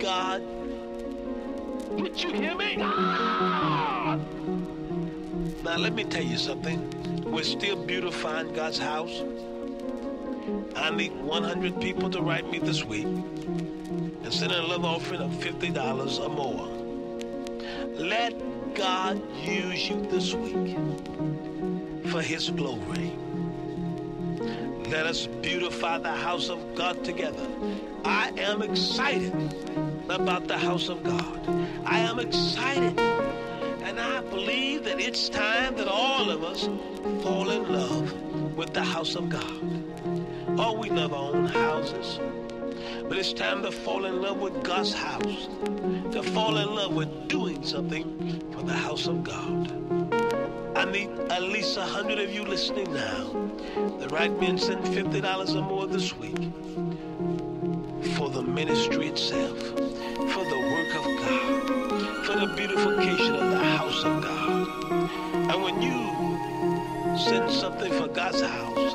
God, did you hear me? Now let me tell you something. We're still beautifying God's house. I need 100 people to write me this week and send a love offering of $50 or more. Let God use you this week for his glory. Let us beautify the house of God together. I am excited about the house of God. I am excited. And I believe that it's time that all of us fall in love with the house of God. Oh, we love our own houses. But it's time to fall in love with God's house. To fall in love with doing something for the house of God. I need at least a hundred of you listening now. The right men send fifty dollars or more this week for the ministry itself, the beautification of the house of God. And when you send something for God's house,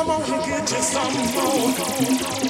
Come on and get you some more.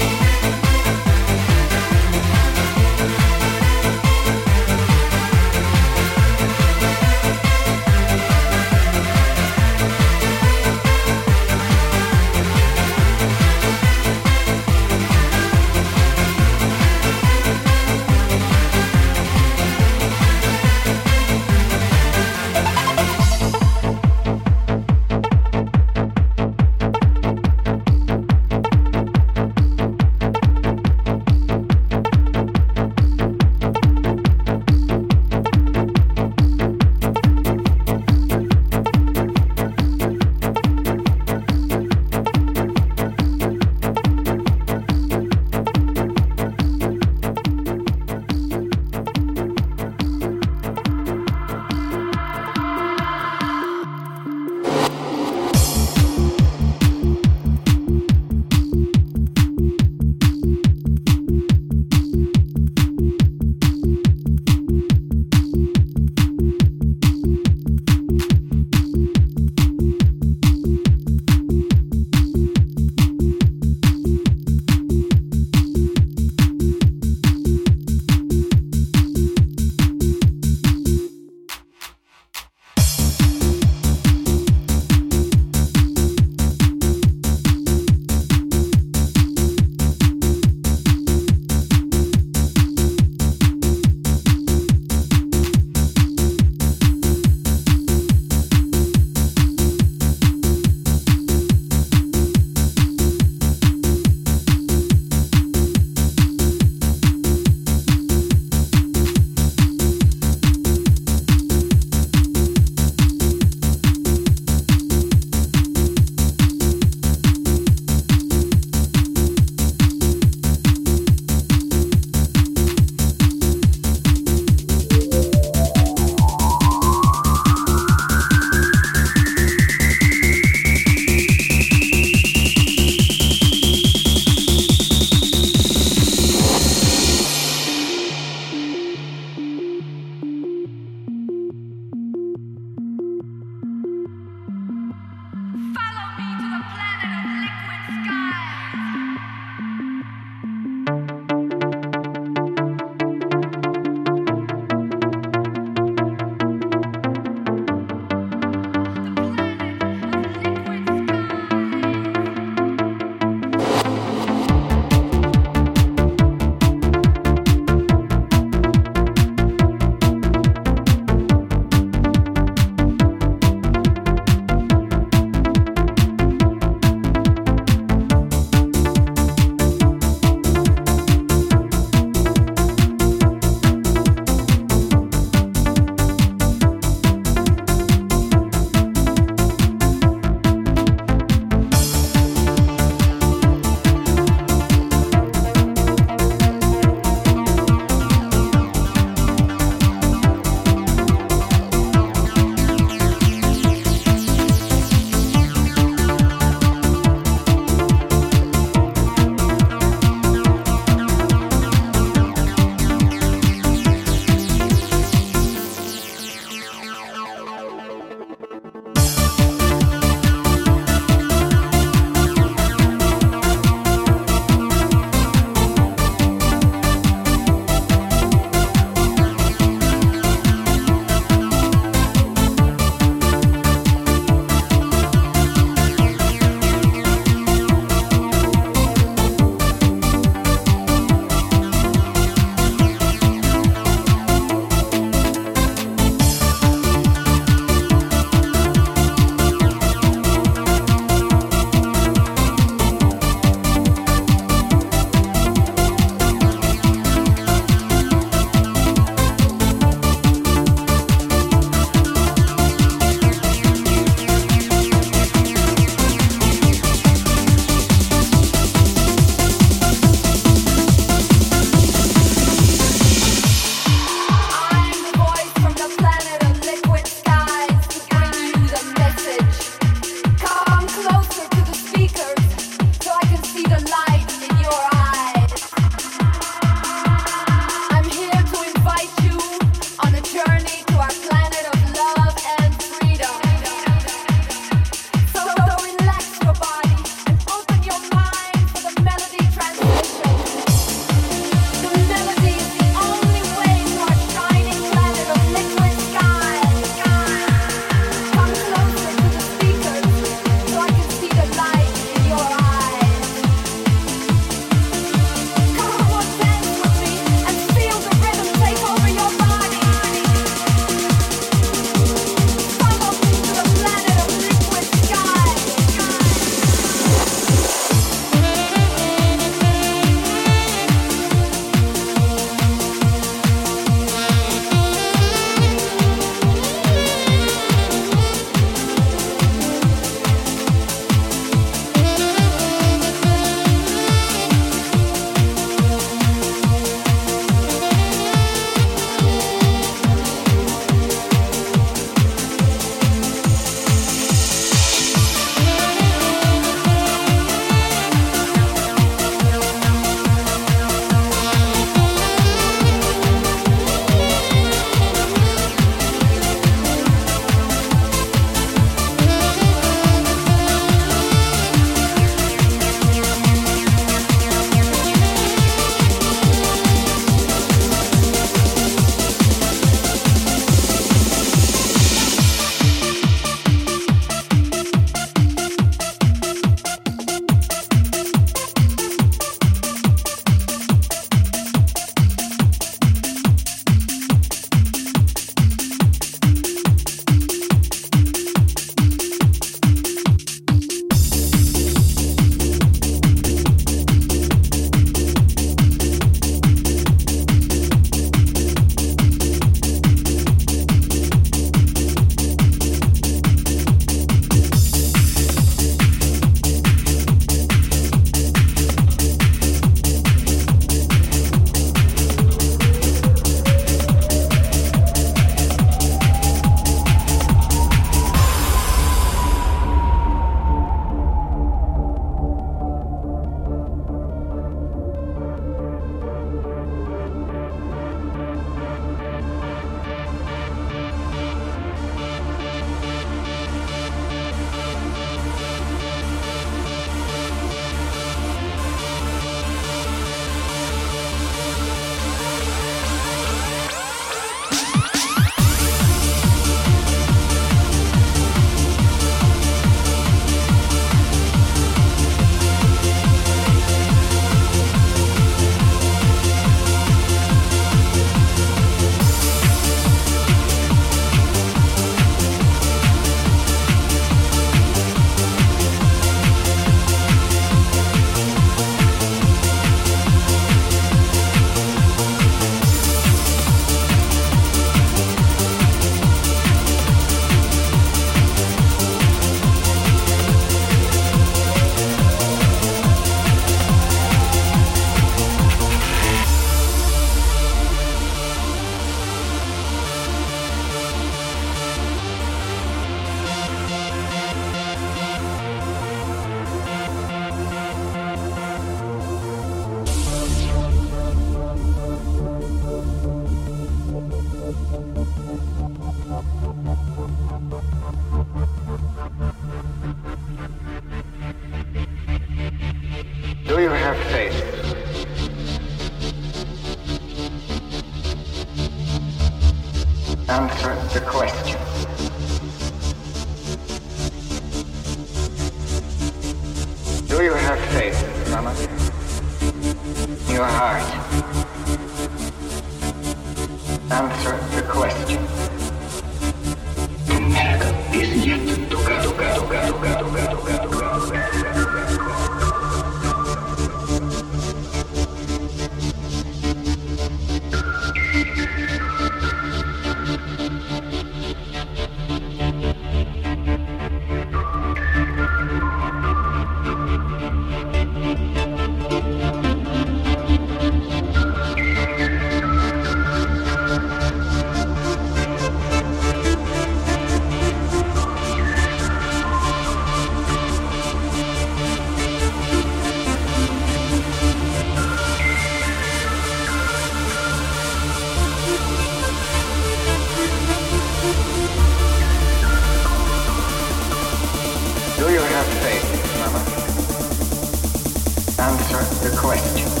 The question.